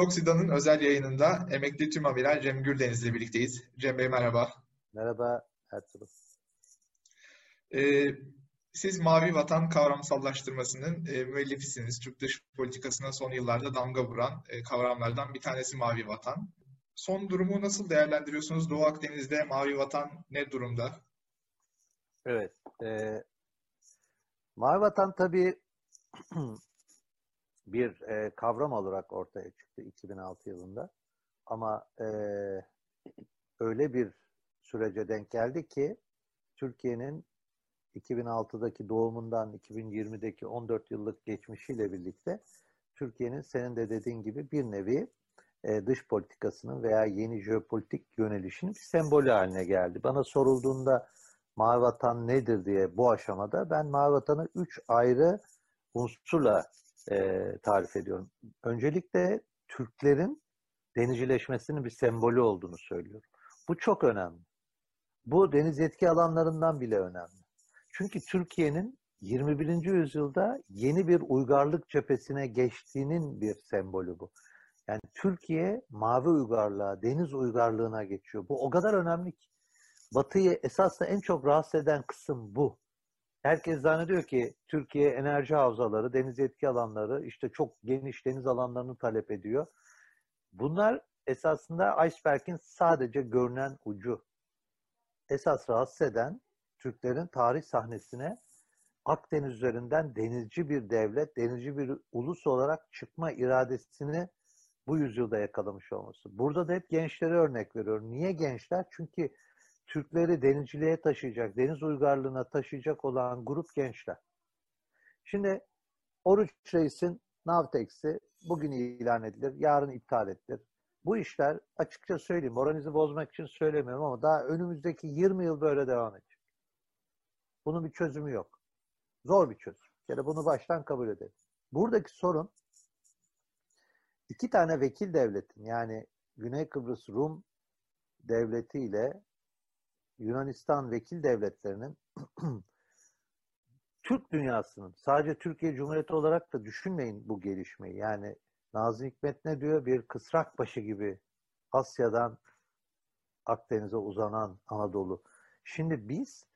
Bompur Loksida'nın özel yayınında emekli tüm amiral Cem Gürdeniz ile birlikteyiz. Cem Bey merhaba. Merhaba Ertuğrul. Ee, siz Mavi Vatan kavramsallaştırmasının e, müellifisiniz. Türk dış politikasına son yıllarda damga vuran e, kavramlardan bir tanesi Mavi Vatan. Son durumu nasıl değerlendiriyorsunuz? Doğu Akdeniz'de Mavi Vatan ne durumda? Evet. E, Mavi Vatan tabii bir e, kavram olarak ortaya çıktı 2006 yılında. Ama e, öyle bir sürece denk geldi ki Türkiye'nin 2006'daki doğumundan 2020'deki 14 yıllık geçmişiyle birlikte Türkiye'nin senin de dediğin gibi bir nevi e, dış politikasının veya yeni jeopolitik yönelişinin bir sembolü haline geldi. Bana sorulduğunda Mavi Vatan nedir diye bu aşamada ben Mavi Vatan'ı üç ayrı unsurla e, tarif ediyorum. Öncelikle Türklerin denizcileşmesinin bir sembolü olduğunu söylüyorum. Bu çok önemli. Bu deniz yetki alanlarından bile önemli. Çünkü Türkiye'nin 21. yüzyılda yeni bir uygarlık cephesine geçtiğinin bir sembolü bu. Yani Türkiye mavi uygarlığa, deniz uygarlığına geçiyor. Bu o kadar önemli ki. Batı'yı esasında en çok rahatsız eden kısım bu. Herkes zannediyor ki Türkiye enerji havzaları, deniz etki alanları, işte çok geniş deniz alanlarını talep ediyor. Bunlar esasında iceberg'in sadece görünen ucu. Esas rahatsız eden Türklerin tarih sahnesine Akdeniz üzerinden denizci bir devlet, denizci bir ulus olarak çıkma iradesini bu yüzyılda yakalamış olması. Burada da hep gençlere örnek veriyorum. Niye gençler? Çünkü Türkleri denizciliğe taşıyacak, deniz uygarlığına taşıyacak olan grup gençler. Şimdi Oruç Reis'in Navtex'i bugün ilan edilir, yarın iptal edilir. Bu işler açıkça söyleyeyim, moralinizi bozmak için söylemiyorum ama daha önümüzdeki 20 yıl böyle devam edecek. Bunun bir çözümü yok. Zor bir çözüm. Yani bunu baştan kabul edelim. Buradaki sorun iki tane vekil devletin yani Güney Kıbrıs Rum devleti ile Yunanistan vekil devletlerinin Türk dünyasının sadece Türkiye Cumhuriyeti olarak da düşünmeyin bu gelişmeyi. Yani Nazım Hikmet ne diyor? Bir kısrak başı gibi Asya'dan Akdeniz'e uzanan Anadolu. Şimdi biz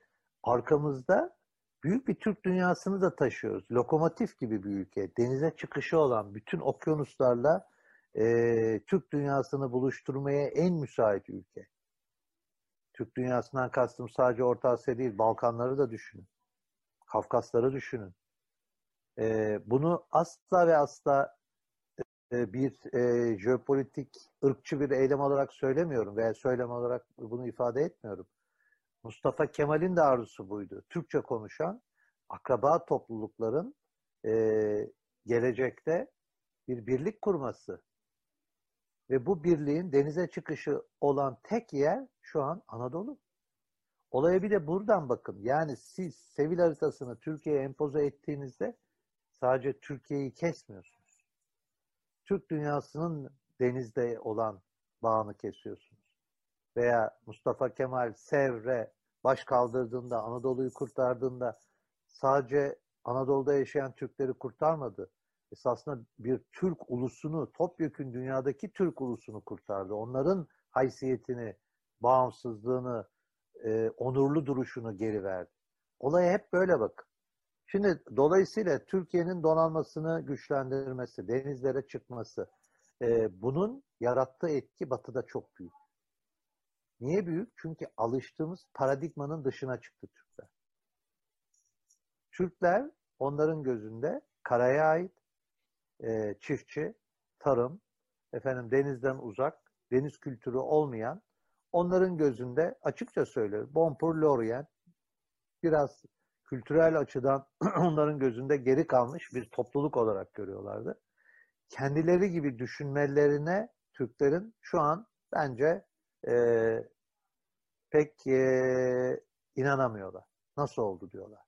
arkamızda büyük bir Türk dünyasını da taşıyoruz. Lokomotif gibi bir ülke. Denize çıkışı olan bütün okyanuslarla e, Türk dünyasını buluşturmaya en müsait ülke. Türk dünyasından kastım sadece Orta Asya değil, Balkanları da düşünün. Kafkasları düşünün. E, bunu asla ve asla e, bir e, jeopolitik, ırkçı bir eylem olarak söylemiyorum veya söylem olarak bunu ifade etmiyorum. Mustafa Kemal'in de arzusu buydu. Türkçe konuşan akraba toplulukların e, gelecekte bir birlik kurması, ve bu birliğin denize çıkışı olan tek yer şu an Anadolu. Olaya bir de buradan bakın. Yani siz Sevil haritasını Türkiye'ye empoze ettiğinizde sadece Türkiye'yi kesmiyorsunuz. Türk dünyasının denizde olan bağını kesiyorsunuz. Veya Mustafa Kemal Sevre baş kaldırdığında, Anadolu'yu kurtardığında sadece Anadolu'da yaşayan Türkleri kurtarmadı esasında bir Türk ulusunu, topyekün dünyadaki Türk ulusunu kurtardı. Onların haysiyetini, bağımsızlığını, e, onurlu duruşunu geri verdi. Olaya hep böyle bak. Şimdi dolayısıyla Türkiye'nin donanmasını güçlendirmesi, denizlere çıkması, e, bunun yarattığı etki batıda çok büyük. Niye büyük? Çünkü alıştığımız paradigmanın dışına çıktı Türkler. Türkler onların gözünde karaya ait, e, çiftçi, tarım, efendim denizden uzak, deniz kültürü olmayan, onların gözünde açıkça söylüyorum, Bonpur Lorient biraz kültürel açıdan onların gözünde geri kalmış bir topluluk olarak görüyorlardı. Kendileri gibi düşünmelerine Türklerin şu an bence e, pek e, inanamıyorlar. Nasıl oldu diyorlar.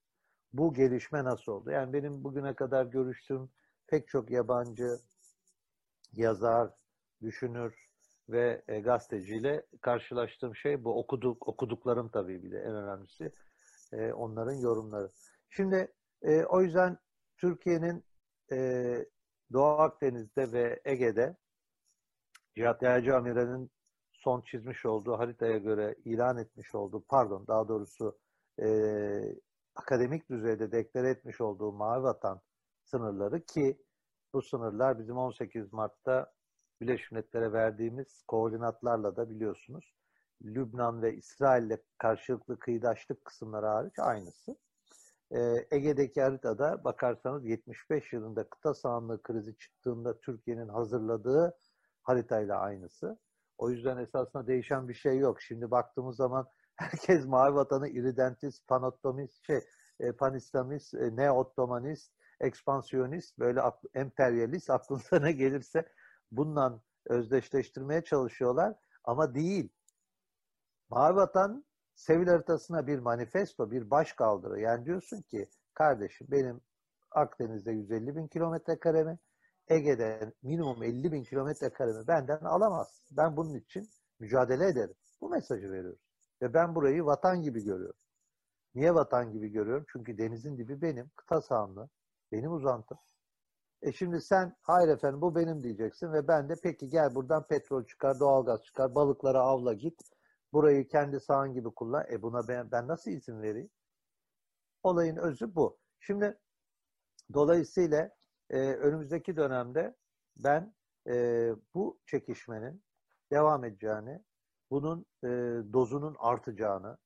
Bu gelişme nasıl oldu? Yani benim bugüne kadar görüştüğüm pek çok yabancı yazar, düşünür ve e, gazeteciyle karşılaştığım şey bu. Okuduk, okuduklarım tabii bir de en önemlisi. E, onların yorumları. Şimdi e, o yüzden Türkiye'nin e, Doğu Akdeniz'de ve Ege'de Cihat Yaycı Amire'nin son çizmiş olduğu haritaya göre ilan etmiş olduğu, pardon daha doğrusu e, akademik düzeyde deklare etmiş olduğu Mavi Vatan sınırları ki bu sınırlar bizim 18 Mart'ta Birleşmiş Milletler'e verdiğimiz koordinatlarla da biliyorsunuz Lübnan ve İsrail'le karşılıklı kıyıdaşlık kısımları hariç aynısı. Ee, Ege'deki haritada bakarsanız 75 yılında kıta sahanlığı krizi çıktığında Türkiye'nin hazırladığı haritayla aynısı. O yüzden esasında değişen bir şey yok. Şimdi baktığımız zaman herkes mavi vatanı iridentist, panottomist, şey, e, panislamist, e, neo-ottomanist, ekspansiyonist, böyle emperyalist aklınıza ne gelirse bununla özdeşleştirmeye çalışıyorlar. Ama değil. Mavi Vatan Sevil haritasına bir manifesto, bir baş kaldırı. Yani diyorsun ki kardeşim benim Akdeniz'de 150 bin kilometre karemi, Ege'de minimum 50 bin kilometre karemi benden alamaz. Ben bunun için mücadele ederim. Bu mesajı veriyoruz. Ve ben burayı vatan gibi görüyorum. Niye vatan gibi görüyorum? Çünkü denizin dibi benim, kıta sahamlı, benim uzantım. E şimdi sen hayır efendim bu benim diyeceksin ve ben de peki gel buradan petrol çıkar, doğalgaz çıkar, balıklara avla git. Burayı kendi sahan gibi kullan. E buna ben, ben nasıl izin vereyim? Olayın özü bu. Şimdi dolayısıyla e, önümüzdeki dönemde ben e, bu çekişmenin devam edeceğini, bunun e, dozunun artacağını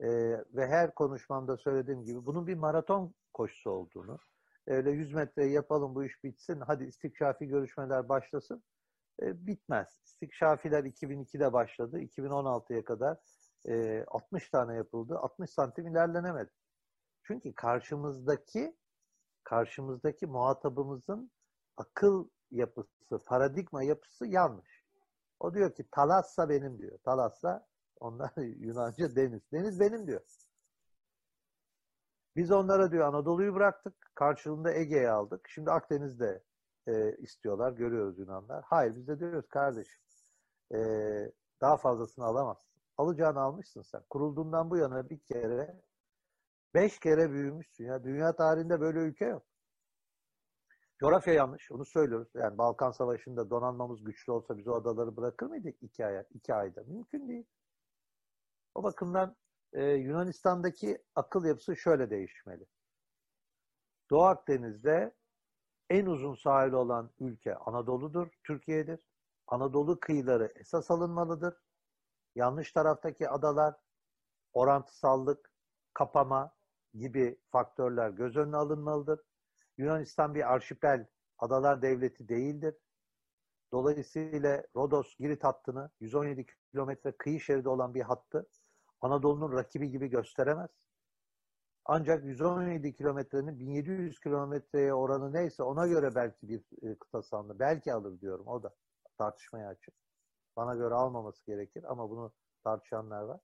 e, ve her konuşmamda söylediğim gibi bunun bir maraton koşusu olduğunu, öyle 100 metre yapalım bu iş bitsin, hadi istikşafi görüşmeler başlasın, e, bitmez. İstikşafiler 2002'de başladı, 2016'ya kadar e, 60 tane yapıldı, 60 santim ilerlenemedi. Çünkü karşımızdaki karşımızdaki muhatabımızın akıl yapısı, paradigma yapısı yanlış. O diyor ki Talassa benim diyor. Talassa onlar Yunanca deniz. Deniz benim diyor. Biz onlara diyor Anadolu'yu bıraktık. Karşılığında Ege'yi aldık. Şimdi Akdeniz'de e, istiyorlar. Görüyoruz Yunanlar. Hayır biz de diyoruz kardeşim e, daha fazlasını alamazsın. Alacağını almışsın sen. Kurulduğundan bu yana bir kere beş kere büyümüşsün ya. Dünya tarihinde böyle ülke yok. Coğrafya yanlış. Onu söylüyoruz. Yani Balkan Savaşı'nda donanmamız güçlü olsa biz o adaları bırakır mıydık iki, ay, iki ayda? Mümkün değil. O bakımdan e, Yunanistan'daki akıl yapısı şöyle değişmeli. Doğu Akdeniz'de en uzun sahili olan ülke Anadolu'dur, Türkiye'dir. Anadolu kıyıları esas alınmalıdır. Yanlış taraftaki adalar, orantısallık, kapama gibi faktörler göz önüne alınmalıdır. Yunanistan bir arşipel, adalar devleti değildir. Dolayısıyla Rodos-Girit hattını 117 kilometre kıyı şeridi olan bir hattı Anadolu'nun rakibi gibi gösteremez. Ancak 117 kilometrenin 1700 kilometreye oranı neyse ona göre belki bir e, kıta sahanlığı belki alır diyorum. O da tartışmaya açık. Bana göre almaması gerekir ama bunu tartışanlar var.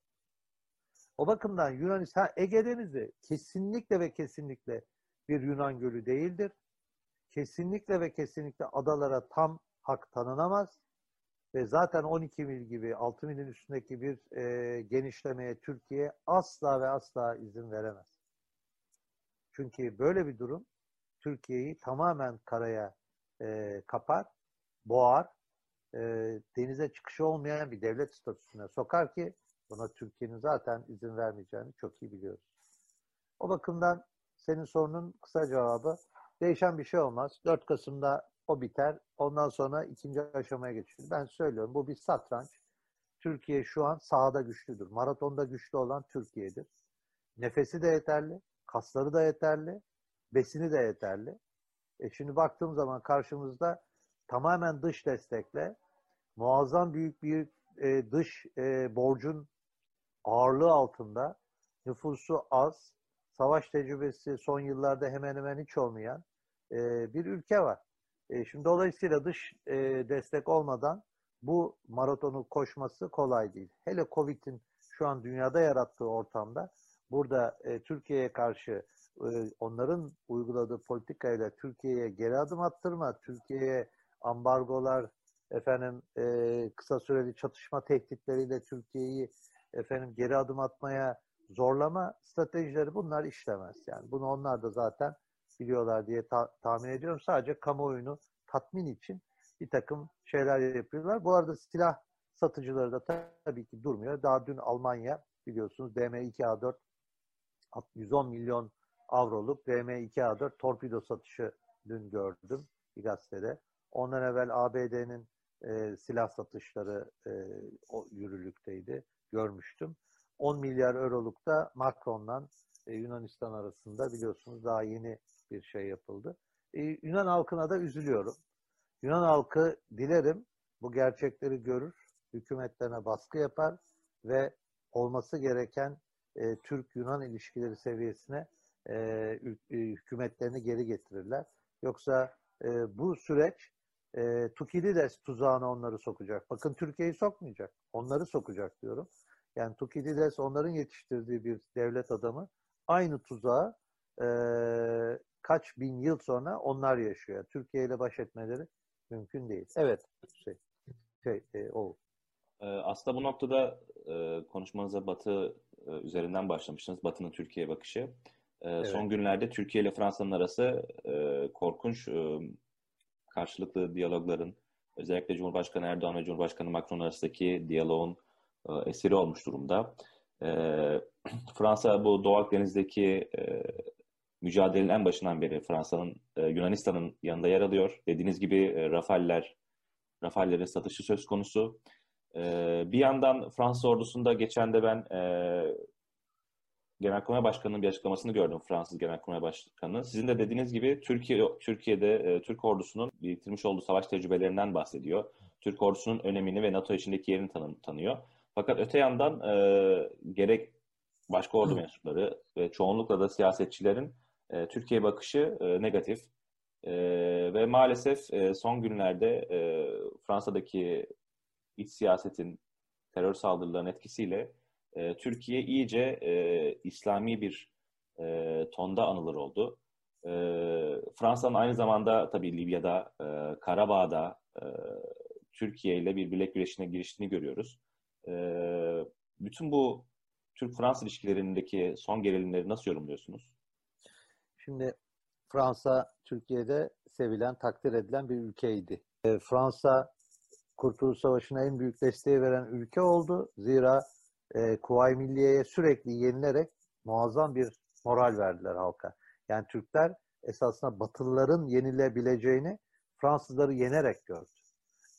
O bakımdan Yunanistan Ege Denizi kesinlikle ve kesinlikle bir Yunan gölü değildir. Kesinlikle ve kesinlikle adalara tam hak tanınamaz. Ve zaten 12 mil gibi 6 milin üstündeki bir e, genişlemeye Türkiye asla ve asla izin veremez. Çünkü böyle bir durum Türkiye'yi tamamen karaya e, kapar, boğar, e, denize çıkışı olmayan bir devlet statüsüne sokar ki buna Türkiye'nin zaten izin vermeyeceğini çok iyi biliyoruz. O bakımdan senin sorunun kısa cevabı değişen bir şey olmaz. 4 Kasım'da o biter. Ondan sonra ikinci aşamaya geçilir. Ben söylüyorum bu bir satranç. Türkiye şu an sahada güçlüdür. Maratonda güçlü olan Türkiye'dir. Nefesi de yeterli, kasları da yeterli, besini de yeterli. E şimdi baktığım zaman karşımızda tamamen dış destekle muazzam büyük bir e, dış e, borcun ağırlığı altında nüfusu az, savaş tecrübesi son yıllarda hemen hemen hiç olmayan e, bir ülke var. E, şimdi dolayısıyla dış e, destek olmadan bu maratonu koşması kolay değil. Hele Covid'in şu an dünyada yarattığı ortamda burada e, Türkiye'ye karşı e, onların uyguladığı politikayla Türkiye'ye geri adım attırma, Türkiye'ye ambargolar, efendim e, kısa süreli çatışma tehditleriyle Türkiye'yi efendim geri adım atmaya zorlama stratejileri bunlar işlemez. Yani bunu onlar da zaten biliyorlar diye ta- tahmin ediyorum. Sadece kamuoyunu tatmin için bir takım şeyler yapıyorlar. Bu arada silah satıcıları da tabii ki durmuyor. Daha dün Almanya biliyorsunuz DM2A4 110 milyon avroluk DM2A4 torpido satışı dün gördüm bir gazetede. Ondan evvel ABD'nin e, silah satışları e, o yürürlükteydi. Görmüştüm. 10 milyar euroluk da Macron'la e, Yunanistan arasında biliyorsunuz daha yeni bir şey yapıldı. E, Yunan halkına da üzülüyorum. Yunan halkı dilerim bu gerçekleri görür, hükümetlerine baskı yapar ve olması gereken e, Türk-Yunan ilişkileri seviyesine e, e, hükümetlerini geri getirirler. Yoksa e, bu süreç e, Tukidides tuzağına onları sokacak. Bakın Türkiye'yi sokmayacak. Onları sokacak diyorum. Yani Tukidides onların yetiştirdiği bir devlet adamı aynı tuzağı e, kaç bin yıl sonra onlar yaşıyor. Türkiye ile baş etmeleri mümkün değil. Evet. Şey, şey e, o. Ee, aslında bu noktada e, konuşmanıza Batı e, üzerinden başlamıştınız. Batı'nın Türkiye bakışı. E, evet. Son günlerde Türkiye ile Fransa'nın arası e, korkunç e, karşılıklı diyalogların özellikle Cumhurbaşkanı Erdoğan ve Cumhurbaşkanı Macron arasındaki diyaloğun e, esiri olmuş durumda. E, Fransa bu Doğu Akdeniz'deki e, mücadelenin en başından beri Fransa'nın e, Yunanistan'ın yanında yer alıyor. Dediğiniz gibi e, Rafale'ler, Rafale'lerin satışı söz konusu. E, bir yandan Fransa ordusunda geçen de ben e, Genelkurmay Başkanı'nın bir açıklamasını gördüm Fransız Genelkurmay Başkanı. Sizin de dediğiniz gibi Türkiye Türkiye'de e, Türk ordusunun bitirmiş olduğu savaş tecrübelerinden bahsediyor. Türk ordusunun önemini ve NATO içindeki yerini tanı, tanıyor. Fakat öte yandan e, gerek başka ordu mensupları ve çoğunlukla da siyasetçilerin e, Türkiye bakışı e, negatif. E, ve maalesef e, son günlerde e, Fransa'daki iç siyasetin terör saldırılarının etkisiyle e, Türkiye iyice e, İslami bir e, tonda anılır oldu. E, Fransa'nın aynı zamanda tabii Libya'da, e, Karabağ'da e, Türkiye ile bir bilek güreşine giriştiğini görüyoruz. E, bütün bu Türk-Fransız ilişkilerindeki son gerilimleri nasıl yorumluyorsunuz? Şimdi Fransa Türkiye'de sevilen, takdir edilen bir ülkeydi. E, Fransa Kurtuluş Savaşı'na en büyük desteği veren ülke oldu. Zira e, Kuvayi Milliye'ye sürekli yenilerek muazzam bir moral verdiler halka. Yani Türkler esasında Batılıların yenilebileceğini Fransızları yenerek gördü.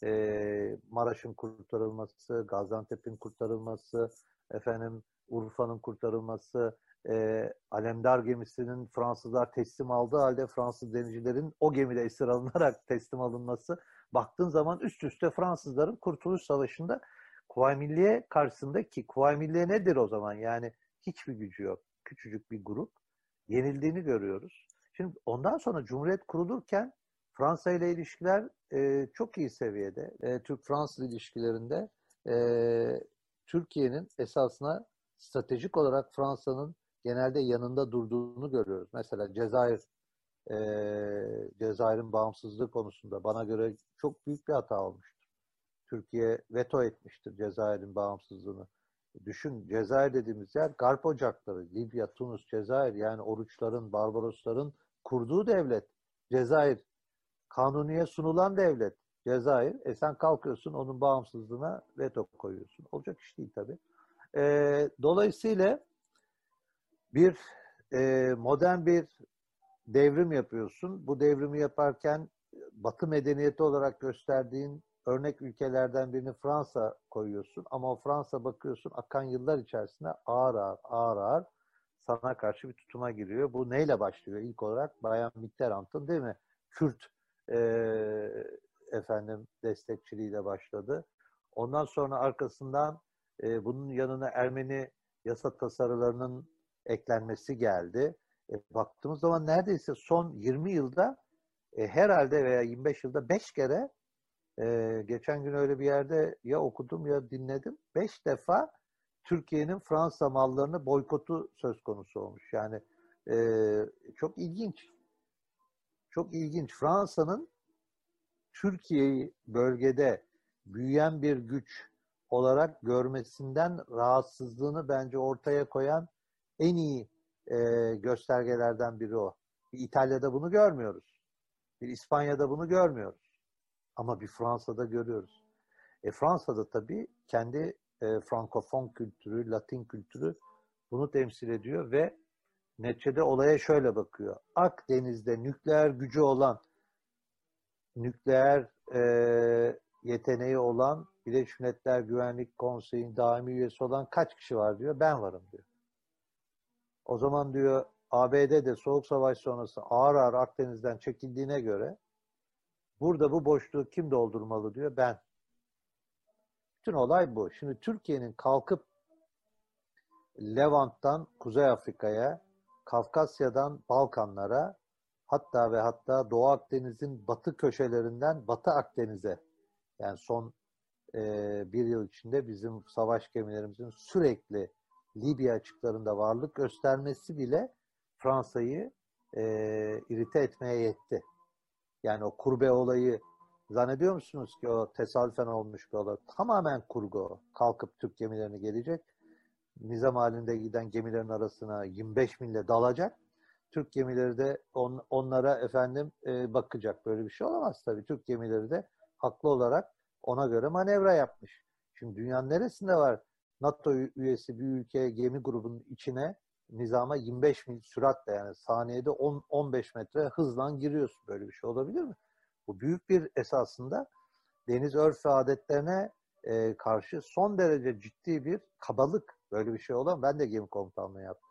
E, Maraş'ın kurtarılması, Gaziantep'in kurtarılması, efendim Urfa'nın kurtarılması, e, Alemdar gemisinin Fransızlar teslim aldığı halde Fransız denizcilerin o gemide esir alınarak teslim alınması baktığın zaman üst üste Fransızların Kurtuluş Savaşı'nda Kuvayi Milliye karşısında Kuvayi Milliye nedir o zaman? Yani hiçbir gücü yok. Küçücük bir grup. Yenildiğini görüyoruz. Şimdi ondan sonra Cumhuriyet kurulurken Fransa ile ilişkiler e, çok iyi seviyede. E, Türk-Fransız ilişkilerinde e, Türkiye'nin esasına stratejik olarak Fransa'nın genelde yanında durduğunu görüyoruz. Mesela Cezayir e, Cezayir'in bağımsızlığı konusunda bana göre çok büyük bir hata olmuştur. Türkiye veto etmiştir Cezayir'in bağımsızlığını. Düşün Cezayir dediğimiz yer Garp Ocakları, Libya, Tunus, Cezayir yani Oruçların, Barbarosların kurduğu devlet. Cezayir kanuniye sunulan devlet. Cezayir. E sen kalkıyorsun onun bağımsızlığına veto koyuyorsun. Olacak iş değil tabii. E, dolayısıyla bir e, modern bir devrim yapıyorsun. Bu devrimi yaparken Batı medeniyeti olarak gösterdiğin örnek ülkelerden birini Fransa koyuyorsun. Ama o Fransa bakıyorsun akan yıllar içerisinde ağır ağır ağır ağır sana karşı bir tutuma giriyor. Bu neyle başlıyor? İlk olarak Bayan Mitterrand'ın değil mi? Kürt e, efendim destekçiliğiyle başladı. Ondan sonra arkasından e, bunun yanına Ermeni yasa tasarılarının eklenmesi geldi. E, baktığımız zaman neredeyse son 20 yılda e, herhalde veya 25 yılda 5 kere e, geçen gün öyle bir yerde ya okudum ya dinledim. 5 defa Türkiye'nin Fransa mallarını boykotu söz konusu olmuş. Yani e, çok ilginç. Çok ilginç. Fransa'nın Türkiye'yi bölgede büyüyen bir güç olarak görmesinden rahatsızlığını bence ortaya koyan en iyi e, göstergelerden biri o. Bir İtalya'da bunu görmüyoruz. Bir İspanya'da bunu görmüyoruz. Ama bir Fransa'da görüyoruz. E Fransa'da tabii kendi e, Frankofon kültürü, Latin kültürü bunu temsil ediyor ve neticede olaya şöyle bakıyor. Akdeniz'de nükleer gücü olan, nükleer e, yeteneği olan Birleşmiş Milletler Güvenlik Konseyi'nin daimi üyesi olan kaç kişi var diyor. Ben varım diyor. O zaman diyor ABD Soğuk Savaş sonrası ağır ağır Akdeniz'den çekildiğine göre burada bu boşluğu kim doldurmalı diyor. Ben. Bütün olay bu. Şimdi Türkiye'nin kalkıp Levant'tan Kuzey Afrika'ya, Kafkasya'dan Balkanlara, hatta ve hatta Doğu Akdeniz'in batı köşelerinden Batı Akdeniz'e, yani son e, bir yıl içinde bizim savaş gemilerimizin sürekli Libya açıklarında varlık göstermesi bile Fransa'yı e, irite etmeye yetti. Yani o kurbe olayı zannediyor musunuz ki o tesadüfen olmuş bir olay? Tamamen kurgu. Kalkıp Türk gemilerini gelecek. Nizam halinde giden gemilerin arasına 25 mille dalacak. Türk gemileri de on, onlara efendim e, bakacak. Böyle bir şey olamaz tabii. Türk gemileri de haklı olarak ona göre manevra yapmış. Şimdi dünyanın neresinde var NATO üyesi bir ülke gemi grubunun içine nizama 25 mil süratle yani saniyede 10 15 metre hızla giriyorsun. Böyle bir şey olabilir mi? Bu büyük bir esasında deniz örf ve adetlerine e, karşı son derece ciddi bir kabalık. Böyle bir şey olan ben de gemi komutanlığı yaptım.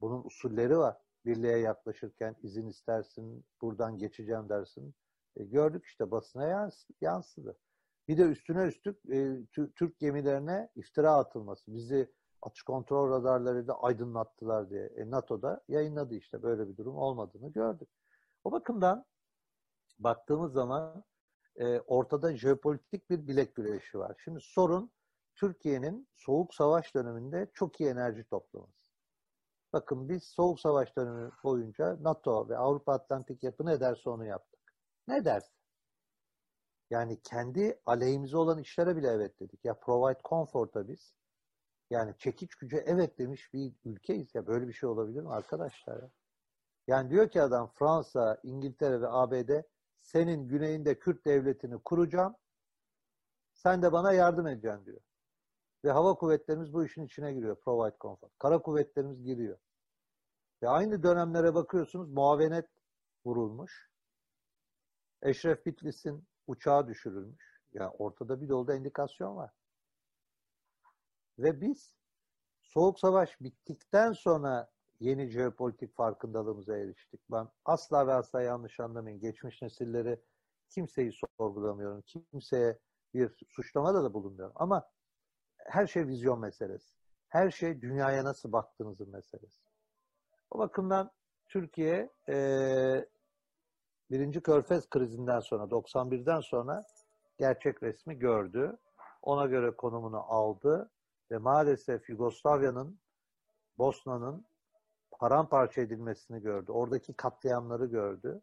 Bunun usulleri var. Birliğe yaklaşırken izin istersin, buradan geçeceğim dersin. E, gördük işte basına yansıdı. Bir de üstüne üstlük e, Türk gemilerine iftira atılması. Bizi atış kontrol radarları da aydınlattılar diye. E, NATO'da yayınladı işte böyle bir durum olmadığını gördük. O bakımdan baktığımız zaman e, ortada jeopolitik bir bilek güreşi var. Şimdi sorun Türkiye'nin soğuk savaş döneminde çok iyi enerji toplaması. Bakın biz soğuk savaş dönemi boyunca NATO ve Avrupa Atlantik yapı ne derse onu yaptık. Ne derse. Yani kendi aleyhimize olan işlere bile evet dedik. Ya provide comfort'a biz yani çekiç güce evet demiş bir ülkeyiz. Ya böyle bir şey olabilir mi arkadaşlar? Ya? Yani diyor ki adam Fransa, İngiltere ve ABD senin güneyinde Kürt devletini kuracağım. Sen de bana yardım edeceksin diyor. Ve hava kuvvetlerimiz bu işin içine giriyor. Provide comfort. Kara kuvvetlerimiz giriyor. Ve aynı dönemlere bakıyorsunuz muavenet vurulmuş. Eşref Bitlis'in uçağı düşürülmüş. Yani ortada bir dolda indikasyon var. Ve biz Soğuk Savaş bittikten sonra yeni jeopolitik farkındalığımıza eriştik. Ben asla ve asla yanlış anlamayın. Geçmiş nesilleri kimseyi sorgulamıyorum. Kimseye bir suçlamada da bulunmuyorum. Ama her şey vizyon meselesi. Her şey dünyaya nasıl baktığınızın meselesi. O bakımdan Türkiye e, birinci Körfez krizinden sonra, 91'den sonra gerçek resmi gördü. Ona göre konumunu aldı ve maalesef Yugoslavya'nın, Bosna'nın paramparça edilmesini gördü. Oradaki katliamları gördü.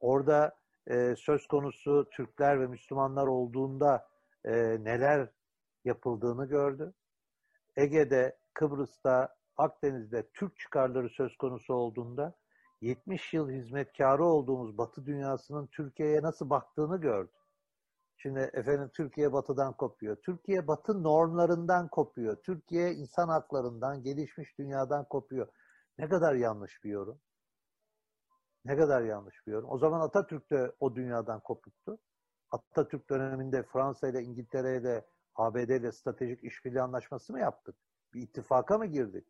Orada e, söz konusu Türkler ve Müslümanlar olduğunda e, neler yapıldığını gördü. Ege'de, Kıbrıs'ta, Akdeniz'de Türk çıkarları söz konusu olduğunda 70 yıl hizmetkarı olduğumuz Batı dünyasının Türkiye'ye nasıl baktığını gördü. Şimdi efendim Türkiye batıdan kopuyor. Türkiye batı normlarından kopuyor. Türkiye insan haklarından, gelişmiş dünyadan kopuyor. Ne kadar yanlış bir yorum. Ne kadar yanlış bir yorum. O zaman Atatürk de o dünyadan kopuktu. Atatürk döneminde Fransa ile İngiltere ile ABD ile stratejik işbirliği anlaşması mı yaptık? Bir ittifaka mı girdik?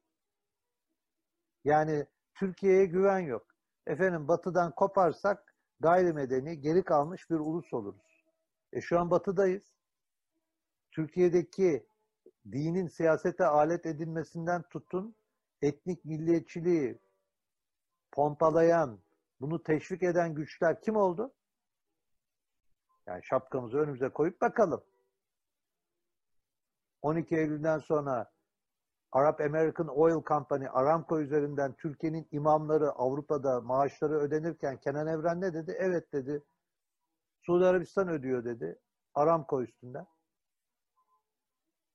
Yani Türkiye'ye güven yok. Efendim batıdan koparsak gayrimedeni geri kalmış bir ulus oluruz. E şu an batıdayız. Türkiye'deki dinin siyasete alet edilmesinden tutun etnik milliyetçiliği pompalayan, bunu teşvik eden güçler kim oldu? Yani şapkamızı önümüze koyup bakalım. 12 Eylül'den sonra Arap American Oil Company, Aramco üzerinden Türkiye'nin imamları Avrupa'da maaşları ödenirken Kenan Evren ne dedi? Evet dedi. Suudi Arabistan ödüyor dedi. Aramco üstünden.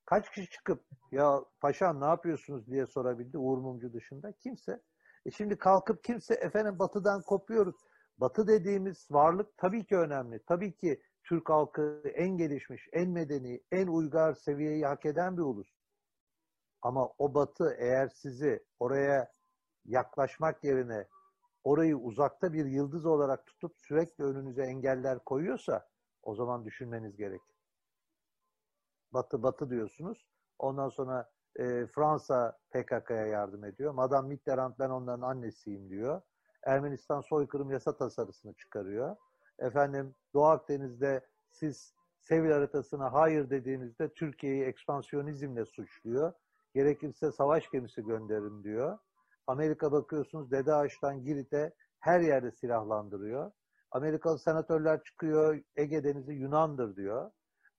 Kaç kişi çıkıp ya paşam ne yapıyorsunuz diye sorabildi Uğur Mumcu dışında? Kimse. E şimdi kalkıp kimse efendim batıdan kopuyoruz. Batı dediğimiz varlık tabii ki önemli. Tabii ki Türk halkı en gelişmiş, en medeni, en uygar seviyeyi hak eden bir ulus. Ama o batı eğer sizi oraya yaklaşmak yerine orayı uzakta bir yıldız olarak tutup sürekli önünüze engeller koyuyorsa o zaman düşünmeniz gerekir. Batı batı diyorsunuz. Ondan sonra e, Fransa PKK'ya yardım ediyor. Madame Mitterrand ben onların annesiyim diyor. Ermenistan soykırım yasa tasarısını çıkarıyor. Efendim Doğu Akdeniz'de siz Sevil haritasına hayır dediğinizde Türkiye'yi ekspansiyonizmle suçluyor. Gerekirse savaş gemisi gönderin diyor. Amerika bakıyorsunuz Dede Ağaç'tan Girit'e her yerde silahlandırıyor. Amerikalı senatörler çıkıyor Ege Denizi Yunan'dır diyor.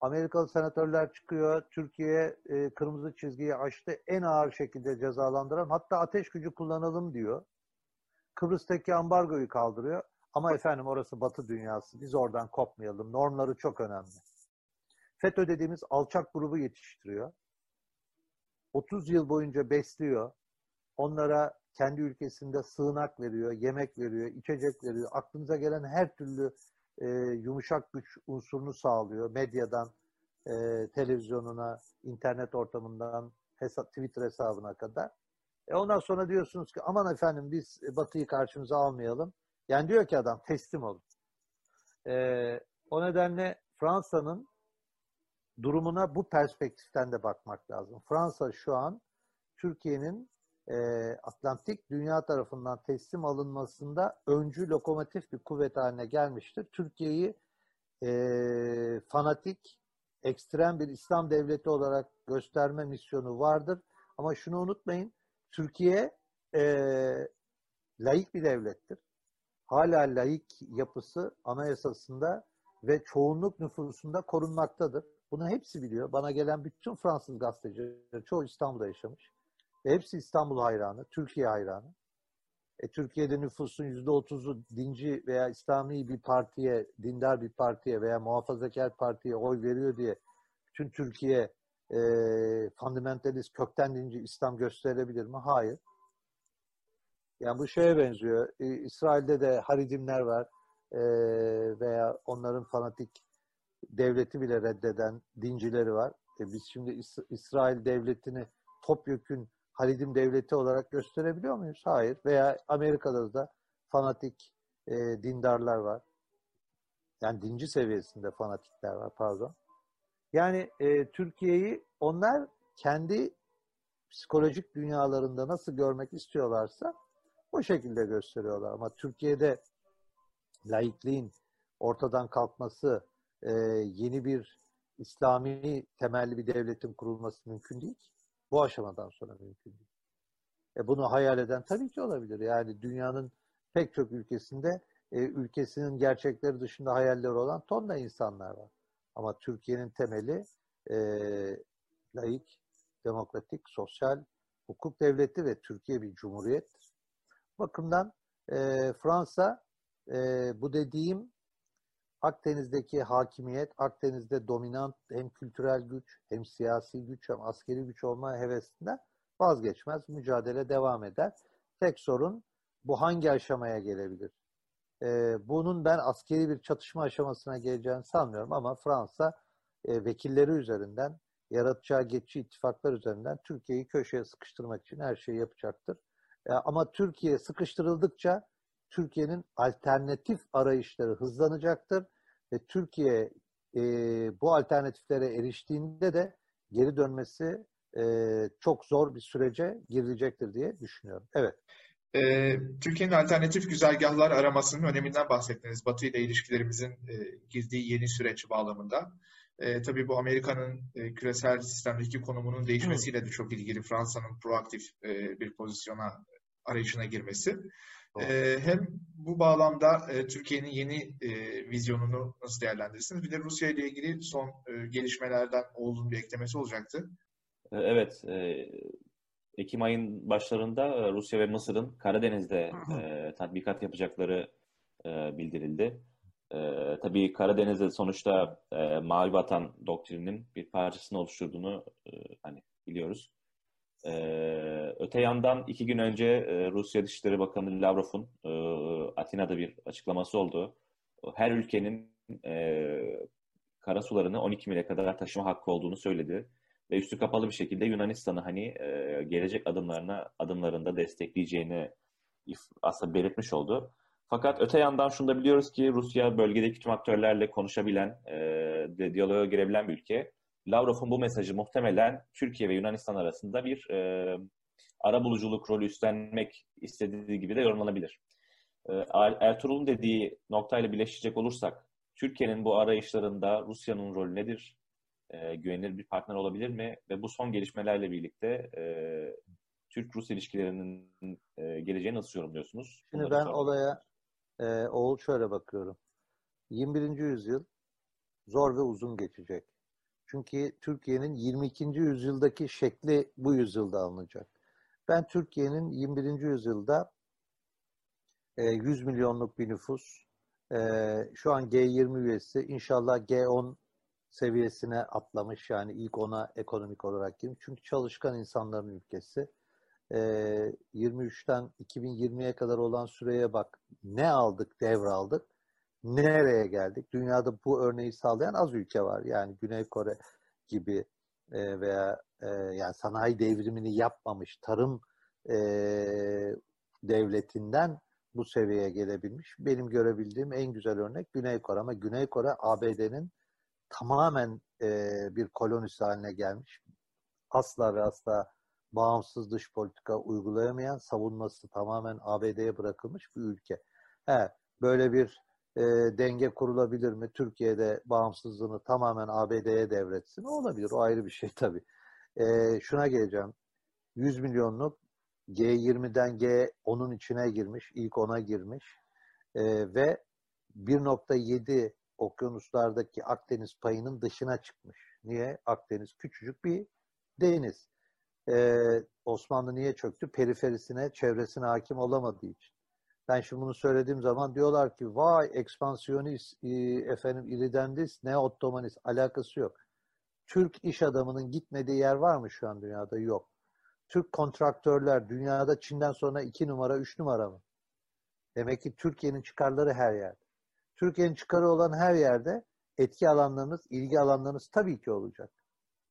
Amerikalı senatörler çıkıyor Türkiye e, kırmızı çizgiyi aştı en ağır şekilde cezalandıran hatta ateş gücü kullanalım diyor. Kıbrıs'taki ambargoyu kaldırıyor. Ama efendim orası batı dünyası. Biz oradan kopmayalım. Normları çok önemli. FETÖ dediğimiz alçak grubu yetiştiriyor. 30 yıl boyunca besliyor. Onlara kendi ülkesinde sığınak veriyor, yemek veriyor, içecek veriyor. Aklınıza gelen her türlü e, yumuşak güç unsurunu sağlıyor. Medyadan, e, televizyonuna, internet ortamından, hesap, Twitter hesabına kadar. E ondan sonra diyorsunuz ki aman efendim biz Batı'yı karşımıza almayalım. Yani diyor ki adam teslim olun. E, o nedenle Fransa'nın durumuna bu perspektiften de bakmak lazım. Fransa şu an Türkiye'nin e, Atlantik dünya tarafından teslim alınmasında öncü lokomotif bir kuvvet haline gelmiştir. Türkiye'yi e, fanatik, ekstrem bir İslam devleti olarak gösterme misyonu vardır. Ama şunu unutmayın, Türkiye e, laik bir devlettir. Hala laik yapısı anayasasında ve çoğunluk nüfusunda korunmaktadır. Bunu hepsi biliyor. Bana gelen bütün Fransız gazeteciler, çoğu İstanbul'da yaşamış. Ve hepsi İstanbul hayranı, Türkiye hayranı. E, Türkiye'de nüfusun yüzde otuzu dinci veya İslami bir partiye, dindar bir partiye veya muhafazakar partiye oy veriyor diye bütün Türkiye e, fundamentalist, kökten dinci İslam gösterebilir mi? Hayır. Yani bu şeye benziyor. E, İsrail'de de Haridimler var e, veya onların fanatik devleti bile reddeden dincileri var. E, biz şimdi İs- İsrail devletini topyekün Halidim devleti olarak gösterebiliyor muyuz? Hayır. Veya Amerika'da da fanatik e, dindarlar var. Yani dinci seviyesinde fanatikler var pardon. Yani e, Türkiye'yi onlar kendi psikolojik dünyalarında nasıl görmek istiyorlarsa o şekilde gösteriyorlar. Ama Türkiye'de laikliğin ortadan kalkması, e, yeni bir İslami temelli bir devletin kurulması mümkün değil. Bu aşamadan sonra mümkün değil. E bunu hayal eden tabii ki olabilir. Yani dünyanın pek çok ülkesinde e, ülkesinin gerçekleri dışında hayalleri olan tonla insanlar var. Ama Türkiye'nin temeli e, laik, demokratik, sosyal, hukuk devleti ve Türkiye bir cumhuriyettir. Bakımdan e, Fransa e, bu dediğim Akdeniz'deki hakimiyet, Akdeniz'de dominant hem kültürel güç, hem siyasi güç, hem askeri güç olma hevesinden vazgeçmez. Mücadele devam eder. Tek sorun bu hangi aşamaya gelebilir? Ee, bunun ben askeri bir çatışma aşamasına geleceğini sanmıyorum ama Fransa e, vekilleri üzerinden, yaratacağı geçici ittifaklar üzerinden Türkiye'yi köşeye sıkıştırmak için her şeyi yapacaktır. E, ama Türkiye sıkıştırıldıkça Türkiye'nin alternatif arayışları hızlanacaktır ve Türkiye e, bu alternatiflere eriştiğinde de geri dönmesi e, çok zor bir sürece girilecektir diye düşünüyorum. Evet. Ee, Türkiye'nin alternatif güzergahlar aramasının öneminden bahsettiniz. Batı ile ilişkilerimizin e, girdiği yeni süreç bağlamında. E, tabii bu Amerika'nın e, küresel sistemdeki konumunun değişmesiyle de çok ilgili Fransa'nın proaktif e, bir pozisyona arayışına girmesi. E, hem bu bağlamda e, Türkiye'nin yeni e, vizyonunu nasıl değerlendirirsiniz? Bir de Rusya ile ilgili son e, gelişmelerden Oğuz'un bir eklemesi olacaktı. Evet, e, Ekim ayın başlarında Rusya ve Mısır'ın Karadeniz'de e, tatbikat yapacakları e, bildirildi. E, tabii Karadeniz'de sonuçta e, Mavi Vatan doktrininin bir parçasını oluşturduğunu e, hani biliyoruz. Ee, öte yandan iki gün önce e, Rusya Dışişleri Bakanı Lavrov'un e, Atina'da bir açıklaması oldu. Her ülkenin e, karasularını 12 mile kadar taşıma hakkı olduğunu söyledi. Ve üstü kapalı bir şekilde Yunanistan'ı hani e, gelecek adımlarına adımlarında destekleyeceğini aslında belirtmiş oldu. Fakat öte yandan şunu da biliyoruz ki Rusya bölgedeki tüm aktörlerle konuşabilen, e, diyaloğa girebilen bir ülke. Lavrov'un bu mesajı muhtemelen Türkiye ve Yunanistan arasında bir e, ara buluculuk rolü üstlenmek istediği gibi de yorumlanabilir. E, Ertuğrul'un dediği noktayla birleşecek olursak, Türkiye'nin bu arayışlarında Rusya'nın rolü nedir? E, güvenilir bir partner olabilir mi? Ve bu son gelişmelerle birlikte e, Türk-Rus ilişkilerinin e, geleceğini nasıl yorumluyorsunuz? Şimdi ben olaya e, Oğul şöyle bakıyorum. 21. yüzyıl zor ve uzun geçecek. Çünkü Türkiye'nin 22. yüzyıldaki şekli bu yüzyılda alınacak. Ben Türkiye'nin 21. yüzyılda e, 100 milyonluk bir nüfus, e, şu an G20 üyesi, inşallah G10 seviyesine atlamış yani ilk ona ekonomik olarak girmiş. Çünkü çalışkan insanların ülkesi. E, 23'ten 2020'ye kadar olan süreye bak. Ne aldık, devraldık nereye geldik? Dünyada bu örneği sağlayan az ülke var. Yani Güney Kore gibi e, veya e, yani sanayi devrimini yapmamış tarım e, devletinden bu seviyeye gelebilmiş. Benim görebildiğim en güzel örnek Güney Kore ama Güney Kore ABD'nin tamamen e, bir kolonisi haline gelmiş. Asla ve asla bağımsız dış politika uygulayamayan, savunması tamamen ABD'ye bırakılmış bir ülke. He, böyle bir e, denge kurulabilir mi? Türkiye'de bağımsızlığını tamamen ABD'ye devretsin. O olabilir. O ayrı bir şey tabii. E, şuna geleceğim. 100 milyonluk G20'den G10'un içine girmiş. ilk ona girmiş. E, ve 1.7 okyanuslardaki Akdeniz payının dışına çıkmış. Niye? Akdeniz küçücük bir deniz. Ee, Osmanlı niye çöktü? Periferisine, çevresine hakim olamadığı için. Ben şimdi bunu söylediğim zaman diyorlar ki vay ekspansiyonist, e, efendim iridendist, ne ottomanist alakası yok. Türk iş adamının gitmediği yer var mı şu an dünyada? Yok. Türk kontraktörler dünyada Çin'den sonra iki numara, üç numara mı? Demek ki Türkiye'nin çıkarları her yerde. Türkiye'nin çıkarı olan her yerde etki alanlarınız, ilgi alanlarınız tabii ki olacak.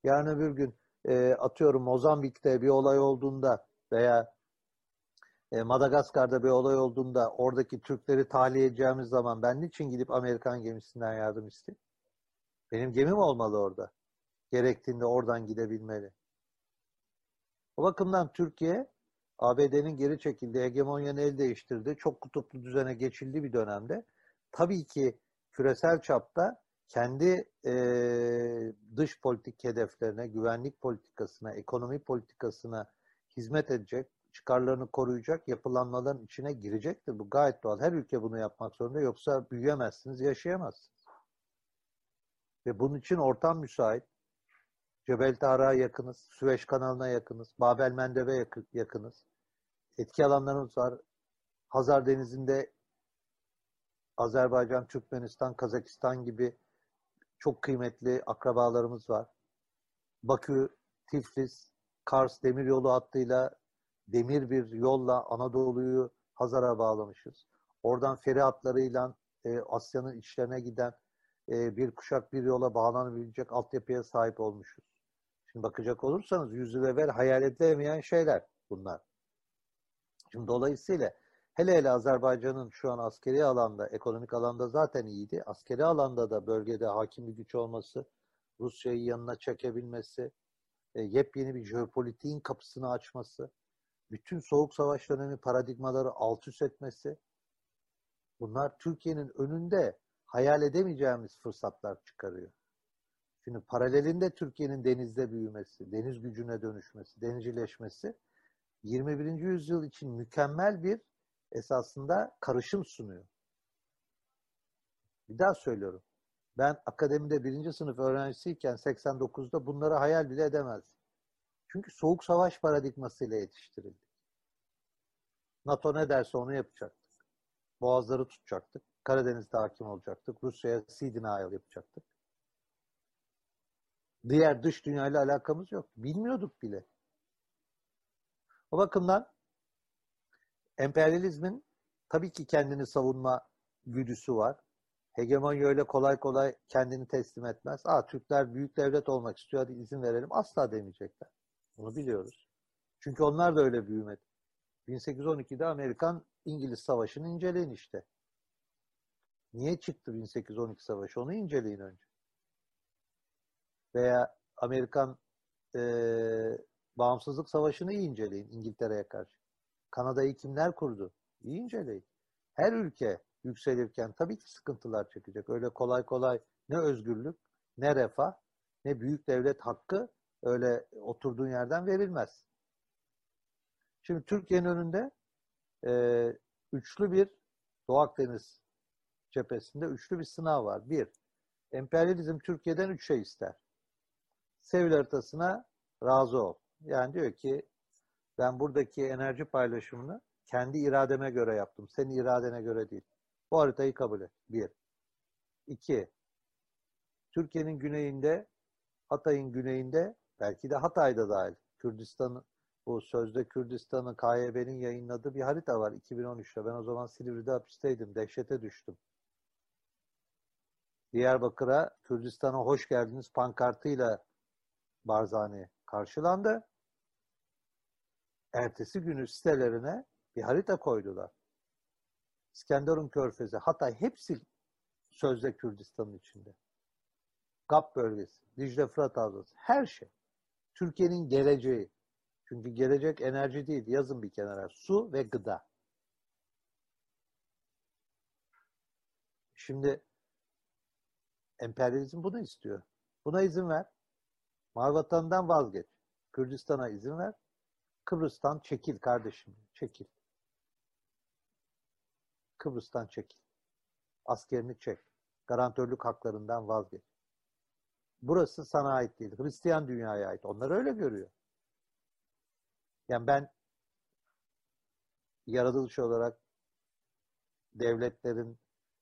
Yarın öbür gün e, atıyorum Mozambik'te bir olay olduğunda veya e, Madagaskar'da bir olay olduğunda oradaki Türkleri tahliye edeceğimiz zaman ben niçin gidip Amerikan gemisinden yardım isteyeyim? Benim gemim olmalı orada. Gerektiğinde oradan gidebilmeli. O bakımdan Türkiye ABD'nin geri çekildiği, hegemonyanın el değiştirdiği, çok kutuplu düzene geçildiği bir dönemde tabii ki küresel çapta kendi e, dış politik hedeflerine, güvenlik politikasına, ekonomi politikasına hizmet edecek çıkarlarını koruyacak yapılanmaların içine girecektir. Bu gayet doğal. Her ülke bunu yapmak zorunda. Yoksa büyüyemezsiniz, yaşayamazsınız. Ve bunun için ortam müsait. Cebel Tarık'a yakınız, Süveyş kanalına yakınız, Babel Mendeb'e yakınız. Etki alanlarımız var. Hazar Denizi'nde Azerbaycan, Türkmenistan, Kazakistan gibi çok kıymetli akrabalarımız var. Bakü, Tiflis, Kars demiryolu hattıyla demir bir yolla Anadolu'yu Hazar'a bağlamışız. Oradan feri hatlarıyla e, Asya'nın içlerine giden e, bir kuşak bir yola bağlanabilecek altyapıya sahip olmuşuz. Şimdi bakacak olursanız yüzyıl evvel hayal edilemeyen şeyler bunlar. Şimdi dolayısıyla hele hele Azerbaycan'ın şu an askeri alanda, ekonomik alanda zaten iyiydi. Askeri alanda da bölgede hakim bir güç olması, Rusya'yı yanına çekebilmesi, e, yepyeni bir jeopolitiğin kapısını açması, bütün soğuk savaş dönemi paradigmaları alt üst etmesi, bunlar Türkiye'nin önünde hayal edemeyeceğimiz fırsatlar çıkarıyor. Şimdi paralelinde Türkiye'nin denizde büyümesi, deniz gücüne dönüşmesi, denizcileşmesi 21. yüzyıl için mükemmel bir esasında karışım sunuyor. Bir daha söylüyorum. Ben akademide birinci sınıf öğrencisiyken 89'da bunları hayal bile edemezdim. Çünkü soğuk savaş paradigmasıyla yetiştirildik. NATO ne derse onu yapacaktık. Boğazları tutacaktık. Karadeniz'de hakim olacaktık. Rusya'ya sea denial yapacaktık. Diğer dış dünyayla alakamız yok. Bilmiyorduk bile. O bakımdan emperyalizmin tabii ki kendini savunma güdüsü var. Hegemonya öyle kolay kolay kendini teslim etmez. Aa Türkler büyük devlet olmak istiyor hadi izin verelim. Asla demeyecekler. Bunu biliyoruz. Çünkü onlar da öyle büyümedi. 1812'de Amerikan İngiliz Savaşı'nı inceleyin işte. Niye çıktı 1812 Savaşı? Onu inceleyin önce. Veya Amerikan e, Bağımsızlık Savaşı'nı iyi inceleyin İngiltere'ye karşı. Kanada'yı kimler kurdu? İyi inceleyin. Her ülke yükselirken tabii ki sıkıntılar çekecek. Öyle kolay kolay ne özgürlük, ne refah, ne büyük devlet hakkı öyle oturduğun yerden verilmez. Şimdi Türkiye'nin önünde e, üçlü bir Doğu Akdeniz cephesinde üçlü bir sınav var. Bir, emperyalizm Türkiye'den üç şey ister. Sevil haritasına razı ol. Yani diyor ki ben buradaki enerji paylaşımını kendi irademe göre yaptım. Senin iradene göre değil. Bu haritayı kabul et. Bir. İki. Türkiye'nin güneyinde, Hatay'ın güneyinde, belki de Hatay'da dahil, Kürdistan, bu sözde Kürdistan'ın KYB'nin yayınladığı bir harita var 2013'te. Ben o zaman Silivri'de hapisteydim. Dehşete düştüm. Diyarbakır'a Kürdistan'a hoş geldiniz pankartıyla Barzani karşılandı. Ertesi günü sitelerine bir harita koydular. İskenderun Körfezi, Hatay hepsi sözde Kürdistan'ın içinde. GAP bölgesi, Dicle Fırat Havzası, her şey. Türkiye'nin geleceği. Çünkü gelecek enerji değil, yazın bir kenara. Su ve gıda. Şimdi emperyalizm bunu istiyor. Buna izin ver. Mavi vatandan vazgeç. Kürdistan'a izin ver. Kıbrıs'tan çekil kardeşim. Çekil. Kıbrıs'tan çekil. Askerini çek. Garantörlük haklarından vazgeç. Burası sana ait değil. Hristiyan dünyaya ait. Onlar öyle görüyor. Yani ben yaratılış olarak devletlerin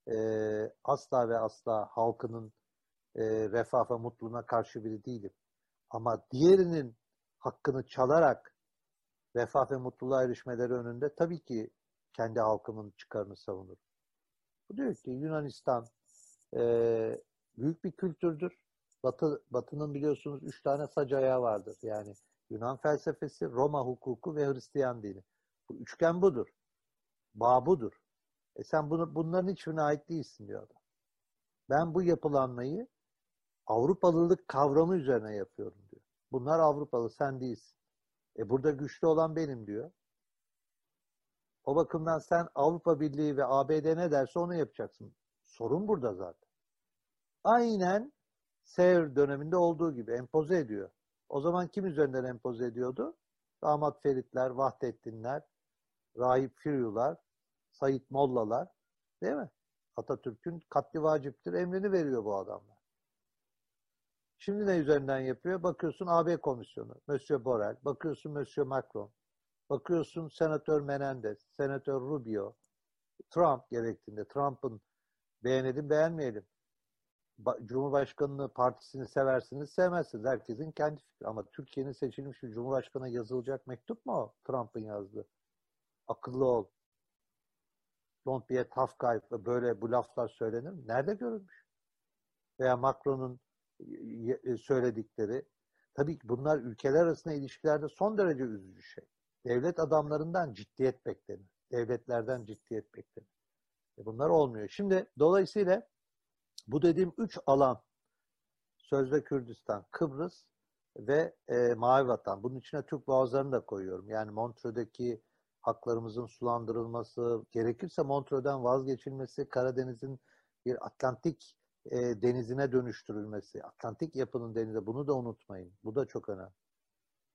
e, asla ve asla halkının e, refah ve mutluluğuna karşı biri değilim. Ama diğerinin hakkını çalarak refah ve mutluluğa erişmeleri önünde tabii ki kendi halkımın çıkarını savunur. Bu diyor ki Yunanistan e, büyük bir kültürdür. Batı, Batı'nın biliyorsunuz üç tane sac ayağı vardır. Yani Yunan felsefesi, Roma hukuku ve Hristiyan dini. Bu üçgen budur. Bağ budur. E sen bunu, bunların hiçbirine ait değilsin diyor adam. Ben bu yapılanmayı Avrupalılık kavramı üzerine yapıyorum diyor. Bunlar Avrupalı, sen değilsin. E burada güçlü olan benim diyor. O bakımdan sen Avrupa Birliği ve ABD ne derse onu yapacaksın. Sorun burada zaten. Aynen Sevr döneminde olduğu gibi empoze ediyor. O zaman kim üzerinden empoze ediyordu? Damat Feritler, Vahdettinler, Rahip Firyular, Said Mollalar değil mi? Atatürk'ün katli vaciptir emrini veriyor bu adamlar. Şimdi ne üzerinden yapıyor? Bakıyorsun AB komisyonu, Monsieur Borrell, bakıyorsun Monsieur Macron, bakıyorsun Senatör Menendez, Senatör Rubio, Trump gerektiğinde, Trump'ın beğenelim beğenmeyelim. Cumhurbaşkanlığı partisini seversiniz, sevmezsiniz. Herkesin kendi fikri. Ama Türkiye'nin seçilmiş bir Cumhurbaşkanı'na yazılacak mektup mu? Trump'ın yazdığı. Akıllı ol. Don't be a tough guy. Böyle bu laflar söylenir mi? Nerede görülmüş? Veya Macron'un söyledikleri. Tabii ki bunlar ülkeler arasında ilişkilerde son derece üzücü şey. Devlet adamlarından ciddiyet beklenir. Devletlerden ciddiyet beklenir. E bunlar olmuyor. Şimdi dolayısıyla bu dediğim üç alan Sözde Kürdistan, Kıbrıs ve e, Mavi Vatan. Bunun içine Türk boğazlarını da koyuyorum. Yani Montreux'deki haklarımızın sulandırılması, gerekirse Montreux'den vazgeçilmesi, Karadeniz'in bir Atlantik e, denizine dönüştürülmesi, Atlantik yapının denize bunu da unutmayın. Bu da çok önemli.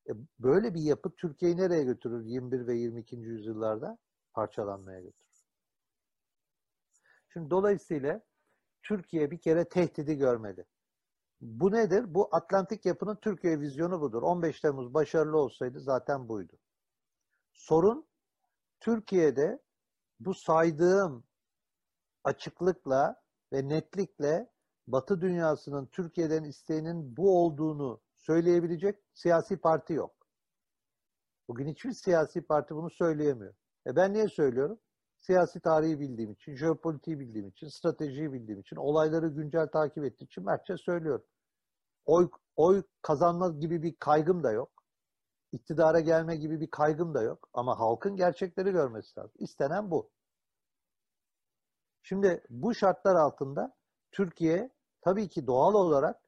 E, böyle bir yapı Türkiye'yi nereye götürür 21 ve 22. yüzyıllarda? Parçalanmaya götürür. Şimdi dolayısıyla Türkiye bir kere tehdidi görmedi. Bu nedir? Bu Atlantik yapının Türkiye vizyonu budur. 15 Temmuz başarılı olsaydı zaten buydu. Sorun Türkiye'de bu saydığım açıklıkla ve netlikle Batı dünyasının Türkiye'den isteğinin bu olduğunu söyleyebilecek siyasi parti yok. Bugün hiçbir siyasi parti bunu söyleyemiyor. E ben niye söylüyorum? Siyasi tarihi bildiğim için, jeopolitiği bildiğim için, stratejiyi bildiğim için, olayları güncel takip ettiğim için mertçe söylüyorum. Oy, oy kazanma gibi bir kaygım da yok. İktidara gelme gibi bir kaygım da yok. Ama halkın gerçekleri görmesi lazım. İstenen bu. Şimdi bu şartlar altında Türkiye tabii ki doğal olarak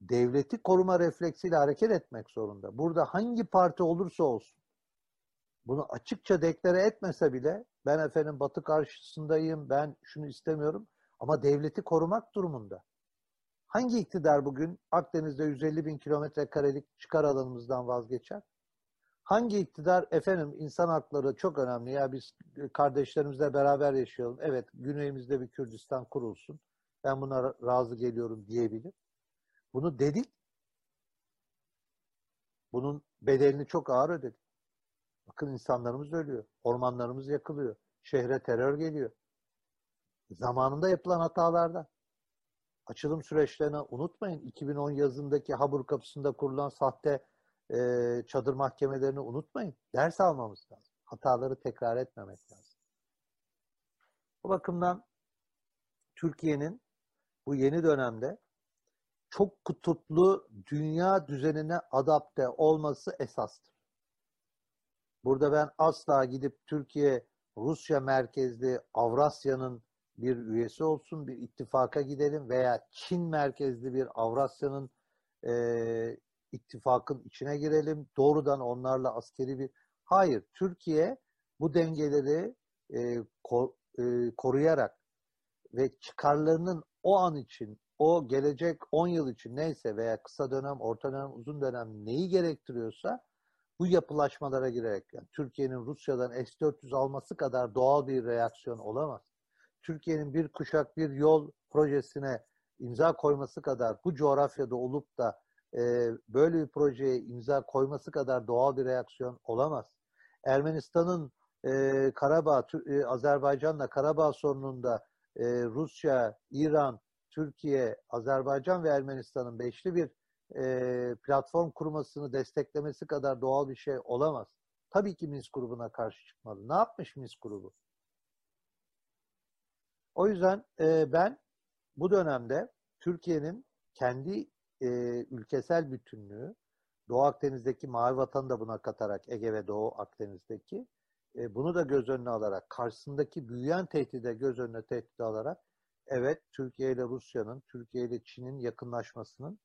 devleti koruma refleksiyle hareket etmek zorunda. Burada hangi parti olursa olsun bunu açıkça deklare etmese bile ben efendim Batı karşısındayım, ben şunu istemiyorum ama devleti korumak durumunda. Hangi iktidar bugün Akdeniz'de 150 bin kilometre karelik çıkar alanımızdan vazgeçer? Hangi iktidar efendim insan hakları çok önemli ya biz kardeşlerimizle beraber yaşayalım. Evet güneyimizde bir Kürdistan kurulsun. Ben buna razı geliyorum diyebilir. Bunu dedik. Bunun bedelini çok ağır ödedik. Bakın insanlarımız ölüyor. Ormanlarımız yakılıyor. Şehre terör geliyor. Zamanında yapılan hatalardan. Açılım süreçlerini unutmayın. 2010 yazındaki Habur kapısında kurulan sahte e, çadır mahkemelerini unutmayın. Ders almamız lazım. Hataları tekrar etmemek lazım. Bu bakımdan Türkiye'nin bu yeni dönemde çok kutuplu dünya düzenine adapte olması esastır. Burada ben asla gidip Türkiye Rusya merkezli Avrasya'nın bir üyesi olsun, bir ittifaka gidelim veya Çin merkezli bir Avrasya'nın e, ittifakın içine girelim. Doğrudan onlarla askeri bir... Hayır, Türkiye bu dengeleri e, ko, e, koruyarak ve çıkarlarının o an için, o gelecek 10 yıl için neyse veya kısa dönem, orta dönem, uzun dönem neyi gerektiriyorsa bu yapılaşmalara girerek yani Türkiye'nin Rusya'dan S-400 alması kadar doğal bir reaksiyon olamaz. Türkiye'nin bir kuşak bir yol projesine imza koyması kadar bu coğrafyada olup da e, böyle bir projeye imza koyması kadar doğal bir reaksiyon olamaz. Ermenistan'ın e, Karabağ, e, Azerbaycan'la Karabağ sorununda e, Rusya, İran, Türkiye, Azerbaycan ve Ermenistan'ın beşli bir e, platform kurmasını desteklemesi kadar doğal bir şey olamaz. Tabii ki Minsk grubuna karşı çıkmalı. Ne yapmış Minsk grubu? O yüzden e, ben bu dönemde Türkiye'nin kendi e, ülkesel bütünlüğü, Doğu Akdeniz'deki Mavi Vatan'ı da buna katarak Ege ve Doğu Akdeniz'deki e, bunu da göz önüne alarak, karşısındaki büyüyen tehdide göz önüne tehdit alarak evet Türkiye ile Rusya'nın, Türkiye ile Çin'in yakınlaşmasının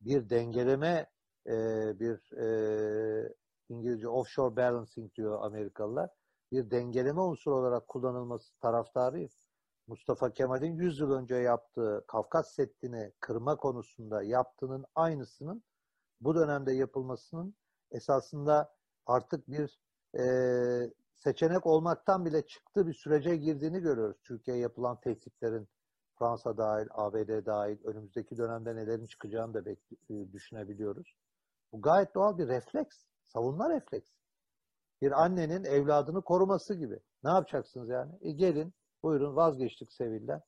bir dengeleme, e, bir e, İngilizce offshore balancing diyor Amerikalılar, bir dengeleme unsuru olarak kullanılması taraftarıyız. Mustafa Kemal'in 100 yıl önce yaptığı Kafkas Seddi'ni kırma konusunda yaptığının aynısının bu dönemde yapılmasının esasında artık bir e, seçenek olmaktan bile çıktığı bir sürece girdiğini görüyoruz. Türkiye'ye yapılan tehditlerin Fransa dahil, ABD dahil önümüzdeki dönemde nelerin çıkacağını da düşünebiliyoruz. Bu gayet doğal bir refleks. Savunma refleks. Bir annenin evladını koruması gibi. Ne yapacaksınız yani? E gelin, buyurun vazgeçtik Sevil'den.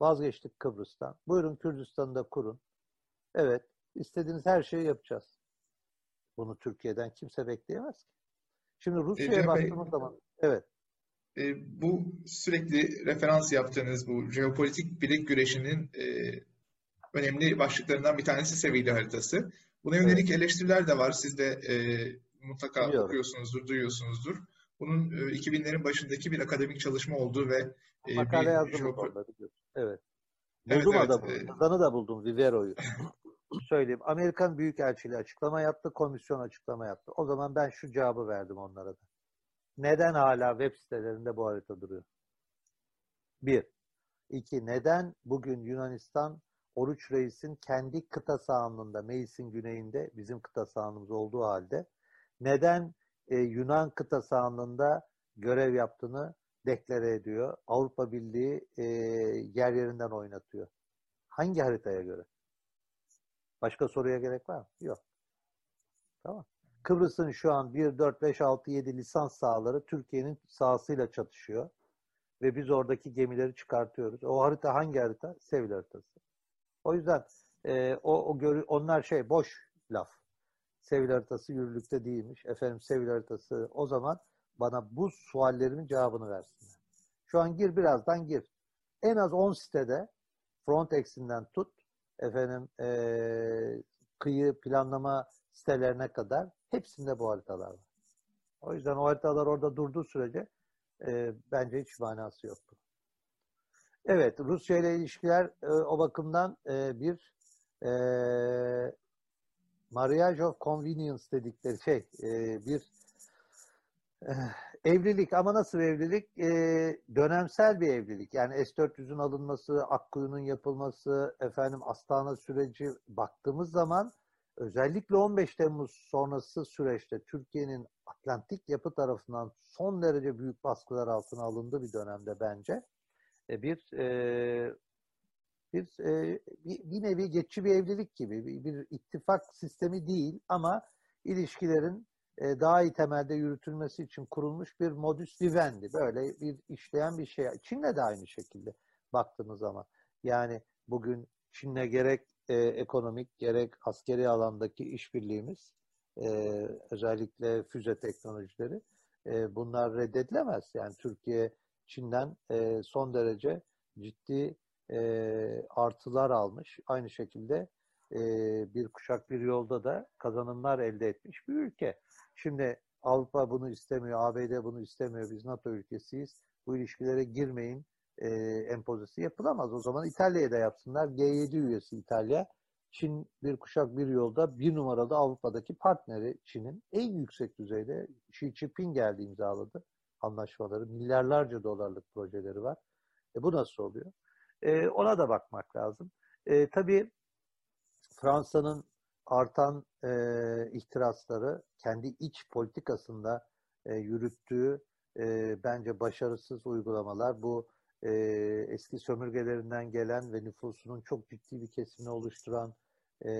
Vazgeçtik Kıbrıs'tan. Buyurun Kürdistan'da kurun. Evet, istediğiniz her şeyi yapacağız. Bunu Türkiye'den kimse bekleyemez ki. Şimdi Rusya'ya baktığımız zaman, evet. E, bu sürekli referans yaptığınız bu jeopolitik bilek güreşinin e, önemli başlıklarından bir tanesi seviye haritası. Buna yönelik evet. eleştiriler de var. Siz de e, mutlaka Biliyorum. okuyorsunuzdur, duyuyorsunuzdur. Bunun e, 2000'lerin başındaki bir akademik çalışma olduğu ve e, Makale yazdım jeopol- Evet. Buldum evet, adamı. Evet. Adamı da buldum. Vivero'yu. Söyleyeyim. Amerikan Büyükelçiliği açıklama yaptı. Komisyon açıklama yaptı. O zaman ben şu cevabı verdim onlara da. Neden hala web sitelerinde bu harita duruyor? Bir. İki. Neden bugün Yunanistan Oruç Reis'in kendi kıta sahanlığında, Meis'in güneyinde bizim kıta sahanlığımız olduğu halde neden e, Yunan kıta sahanlığında görev yaptığını deklare ediyor. Avrupa Birliği e, yer yerinden oynatıyor. Hangi haritaya göre? Başka soruya gerek var mı? Yok. Tamam. Kıbrıs'ın şu an 1, 4, 5, 6, 7 lisans sahaları Türkiye'nin sahasıyla çatışıyor. Ve biz oradaki gemileri çıkartıyoruz. O harita hangi harita? Sevil haritası. O yüzden e, o, o gör, onlar şey boş laf. Sevil haritası yürürlükte değilmiş. Efendim Sevil haritası o zaman bana bu suallerimin cevabını versinler. Şu an gir birazdan gir. En az 10 sitede Frontex'inden tut efendim e, kıyı planlama sitelerine kadar hepsinde bu haritalar var. O yüzden o haritalar orada durduğu sürece e, bence hiç manası yoktu. Evet, Rusya ile ilişkiler e, o bakımdan e, bir e, marriage of convenience dedikleri şey, e, bir e, evlilik ama nasıl bir evlilik? E, dönemsel bir evlilik. Yani S-400'ün alınması, Akkuyu'nun yapılması, efendim Astana süreci baktığımız zaman özellikle 15 Temmuz sonrası süreçte Türkiye'nin Atlantik yapı tarafından son derece büyük baskılar altına alındığı bir dönemde bence e, bir e, bir, e, bir, bir nevi geçici bir evlilik gibi bir, bir ittifak sistemi değil ama ilişkilerin e, daha iyi temelde yürütülmesi için kurulmuş bir modus vivendi. Böyle bir işleyen bir şey. Çin'le de aynı şekilde baktığımız zaman. Yani bugün Çin'le gerek e, ekonomik gerek askeri alandaki işbirliğimiz e, özellikle füze teknolojileri e, bunlar reddedilemez. Yani Türkiye Çin'den e, son derece ciddi e, artılar almış. Aynı şekilde e, bir kuşak bir yolda da kazanımlar elde etmiş bir ülke. Şimdi Avrupa bunu istemiyor, ABD bunu istemiyor, biz NATO ülkesiyiz. Bu ilişkilere girmeyin e, empozisi yapılamaz. O zaman İtalya'ya da yapsınlar. G7 üyesi İtalya. Çin bir kuşak bir yolda bir numaralı Avrupa'daki partneri Çin'in en yüksek düzeyde Xi Jinping geldi imzaladı anlaşmaları. Milyarlarca dolarlık projeleri var. E bu nasıl oluyor? E, ona da bakmak lazım. E, tabii Fransa'nın artan e, ihtirasları kendi iç politikasında e, yürüttüğü e, bence başarısız uygulamalar bu e, eski sömürgelerinden gelen ve nüfusunun çok ciddi bir kesimini oluşturan e,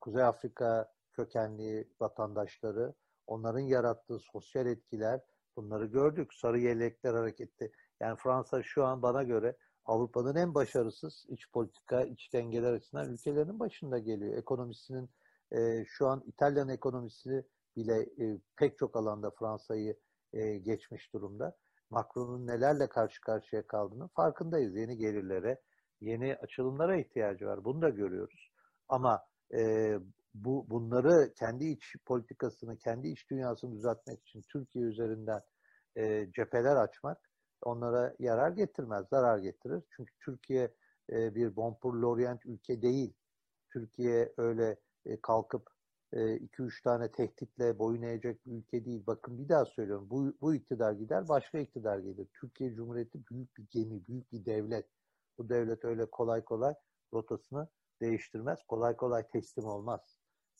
Kuzey Afrika kökenli vatandaşları, onların yarattığı sosyal etkiler, bunları gördük. Sarı yelekler hareketi. Yani Fransa şu an bana göre Avrupa'nın en başarısız iç politika, iç dengeler açısından ülkelerinin başında geliyor. Ekonomisinin e, şu an İtalyan ekonomisi bile e, pek çok alanda Fransa'yı e, geçmiş durumda. Macron'un nelerle karşı karşıya kaldığını farkındayız. Yeni gelirlere, yeni açılımlara ihtiyacı var. Bunu da görüyoruz. Ama e, bu bunları kendi iç politikasını, kendi iç dünyasını düzeltmek için Türkiye üzerinden e, cepheler açmak onlara yarar getirmez, zarar getirir. Çünkü Türkiye e, bir bonpur lorient ülke değil. Türkiye öyle e, kalkıp 2-3 e, tane tehditle boyun eğecek bir ülke değil. Bakın bir daha söylüyorum. Bu, bu iktidar gider, başka iktidar gelir. Türkiye Cumhuriyeti büyük bir gemi, büyük bir devlet. Bu devlet öyle kolay kolay rotasını değiştirmez. Kolay kolay teslim olmaz.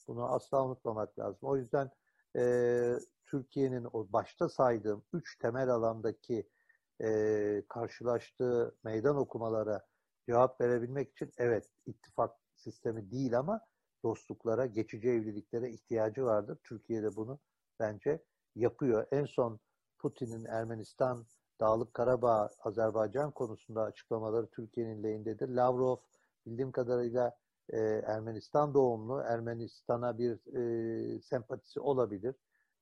Bunu asla unutmamak lazım. O yüzden e, Türkiye'nin o başta saydığım üç temel alandaki e, karşılaştığı meydan okumalara cevap verebilmek için evet ittifak sistemi değil ama dostluklara, geçici evliliklere ihtiyacı vardır. Türkiye de bunu bence yapıyor. En son Putin'in Ermenistan, Dağlık Karabağ, Azerbaycan konusunda açıklamaları Türkiye'nin lehindedir. Lavrov bildiğim kadarıyla e, Ermenistan doğumlu, Ermenistan'a bir e, sempatisi olabilir.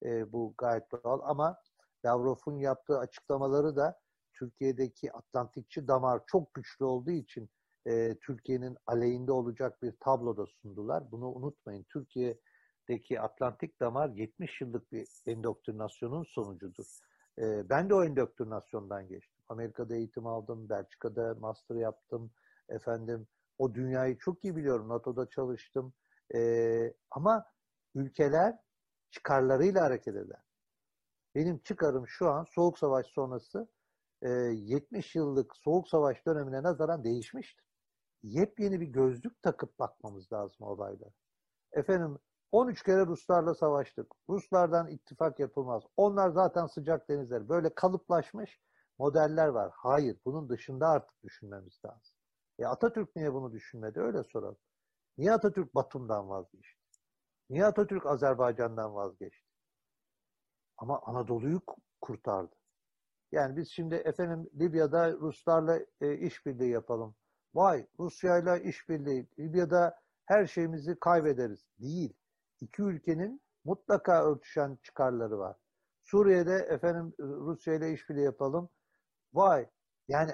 E, bu gayet doğal ama Lavrov'un yaptığı açıklamaları da Türkiye'deki Atlantikçi damar çok güçlü olduğu için e, Türkiye'nin aleyhinde olacak bir tablo da sundular. Bunu unutmayın. Türkiye'deki Atlantik damar 70 yıllık bir endoktrinasyonun sonucudur. E, ben de o endoktrinasyondan geçtim. Amerika'da eğitim aldım, Belçika'da master yaptım. Efendim o dünyayı çok iyi biliyorum. NATO'da çalıştım. E, ama ülkeler çıkarlarıyla hareket eder. Benim çıkarım şu an Soğuk Savaş sonrası 70 yıllık Soğuk Savaş dönemine nazaran değişmiştir. Yepyeni bir gözlük takıp bakmamız lazım olaylara. Efendim 13 kere Ruslarla savaştık. Ruslardan ittifak yapılmaz. Onlar zaten sıcak denizler. Böyle kalıplaşmış modeller var. Hayır, bunun dışında artık düşünmemiz lazım. E Atatürk niye bunu düşünmedi? Öyle soralım. Niye Atatürk Batum'dan vazgeçti? Niye Atatürk Azerbaycan'dan vazgeçti? Ama Anadolu'yu kurtardı. Yani biz şimdi efendim Libya'da Ruslarla e, işbirliği yapalım. Vay Rusya'yla işbirliği. Libya'da her şeyimizi kaybederiz. Değil. iki ülkenin mutlaka örtüşen çıkarları var. Suriye'de efendim Rusya ile işbirliği yapalım. Vay yani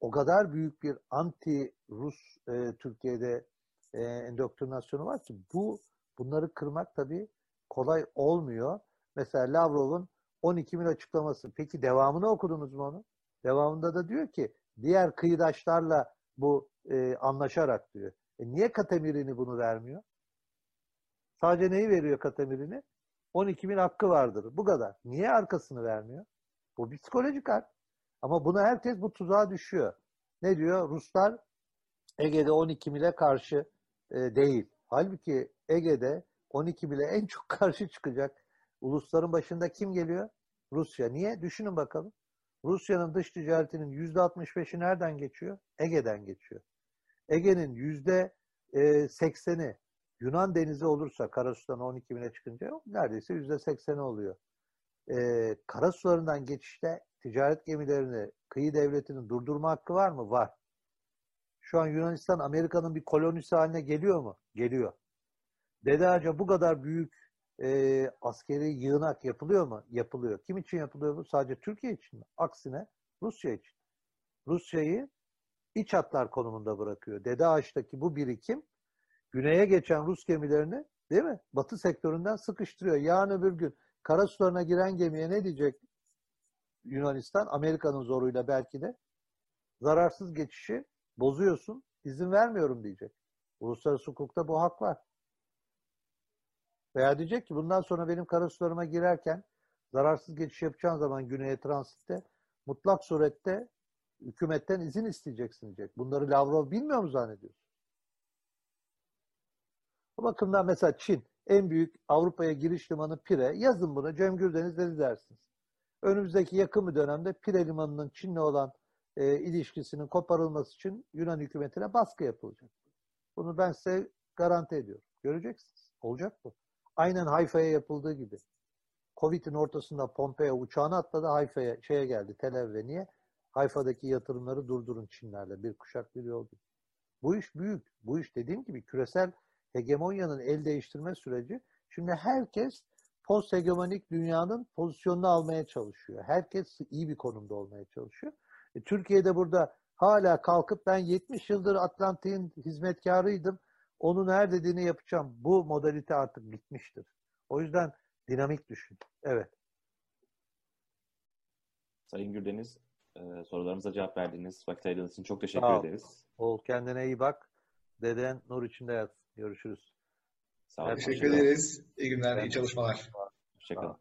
o kadar büyük bir anti Rus e, Türkiye'de e, endoktrinasyonu var ki bu bunları kırmak tabii kolay olmuyor. Mesela Lavrov'un 12 bin açıklaması. Peki devamını okudunuz mu onu? Devamında da diyor ki diğer kıyıdaşlarla bu e, anlaşarak diyor. E niye Katemirini bunu vermiyor? Sadece neyi veriyor Katemirini? 12 bin hakkı vardır. Bu kadar. Niye arkasını vermiyor? Bu psikolojik hak. Ama buna herkes bu tuzağa düşüyor. Ne diyor? Ruslar Ege'de 12 bile karşı e, değil. Halbuki Ege'de 12 bile en çok karşı çıkacak ulusların başında kim geliyor? Rusya. Niye? Düşünün bakalım. Rusya'nın dış ticaretinin %65'i nereden geçiyor? Ege'den geçiyor. Ege'nin %80'i Yunan denizi olursa Karasu'dan 12 bine çıkınca neredeyse %80'i oluyor. Ee, karasularından geçişte ticaret gemilerini, kıyı devletinin durdurma hakkı var mı? Var. Şu an Yunanistan Amerika'nın bir kolonisi haline geliyor mu? Geliyor. Dede Ağaca bu kadar büyük e, askeri yığınak yapılıyor mu? Yapılıyor. Kim için yapılıyor bu? Sadece Türkiye için mi? Aksine Rusya için. Rusya'yı iç hatlar konumunda bırakıyor. Dede Ağaç'taki bu birikim güneye geçen Rus gemilerini değil mi? Batı sektöründen sıkıştırıyor. Yarın öbür gün kara sularına giren gemiye ne diyecek Yunanistan? Amerika'nın zoruyla belki de zararsız geçişi bozuyorsun, izin vermiyorum diyecek. Uluslararası hukukta bu hak var. Veya diyecek ki bundan sonra benim karasularıma girerken zararsız geçiş yapacağın zaman güneye transitte mutlak surette hükümetten izin isteyeceksin diyecek. Bunları Lavrov bilmiyor mu zannediyorsun? Bu bakımdan mesela Çin en büyük Avrupa'ya giriş limanı Pire. Yazın bunu Cem Gürdeniz dedi dersiniz. Önümüzdeki yakın bir dönemde Pire limanının Çin'le olan e, ilişkisinin koparılması için Yunan hükümetine baskı yapılacak. Bunu ben size garanti ediyorum. Göreceksiniz. Olacak bu. Aynen Hayfa'ya yapıldığı gibi. Covid'in ortasında Pompeo uçağını atladı Hayfa'ya şeye geldi Tel Aviv'e. Niye? Hayfa'daki yatırımları durdurun Çinlerle. Bir kuşak bir yol. Bu iş büyük. Bu iş dediğim gibi küresel hegemonyanın el değiştirme süreci. Şimdi herkes post hegemonik dünyanın pozisyonunu almaya çalışıyor. Herkes iyi bir konumda olmaya çalışıyor. E, Türkiye'de burada hala kalkıp ben 70 yıldır Atlantik'in hizmetkarıydım onun her dediğini yapacağım. Bu modalite artık bitmiştir. O yüzden dinamik düşün. Evet. Sayın Gürdeniz, e, sorularımıza cevap verdiğiniz vakit ayırdığınız için çok teşekkür Sağ ol. ederiz. Ol kendine iyi bak. Deden nur içinde yat. Görüşürüz. Sağ olun. Teşekkür ederiz. İyi günler, iyi çalışmalar. Hoşçakalın.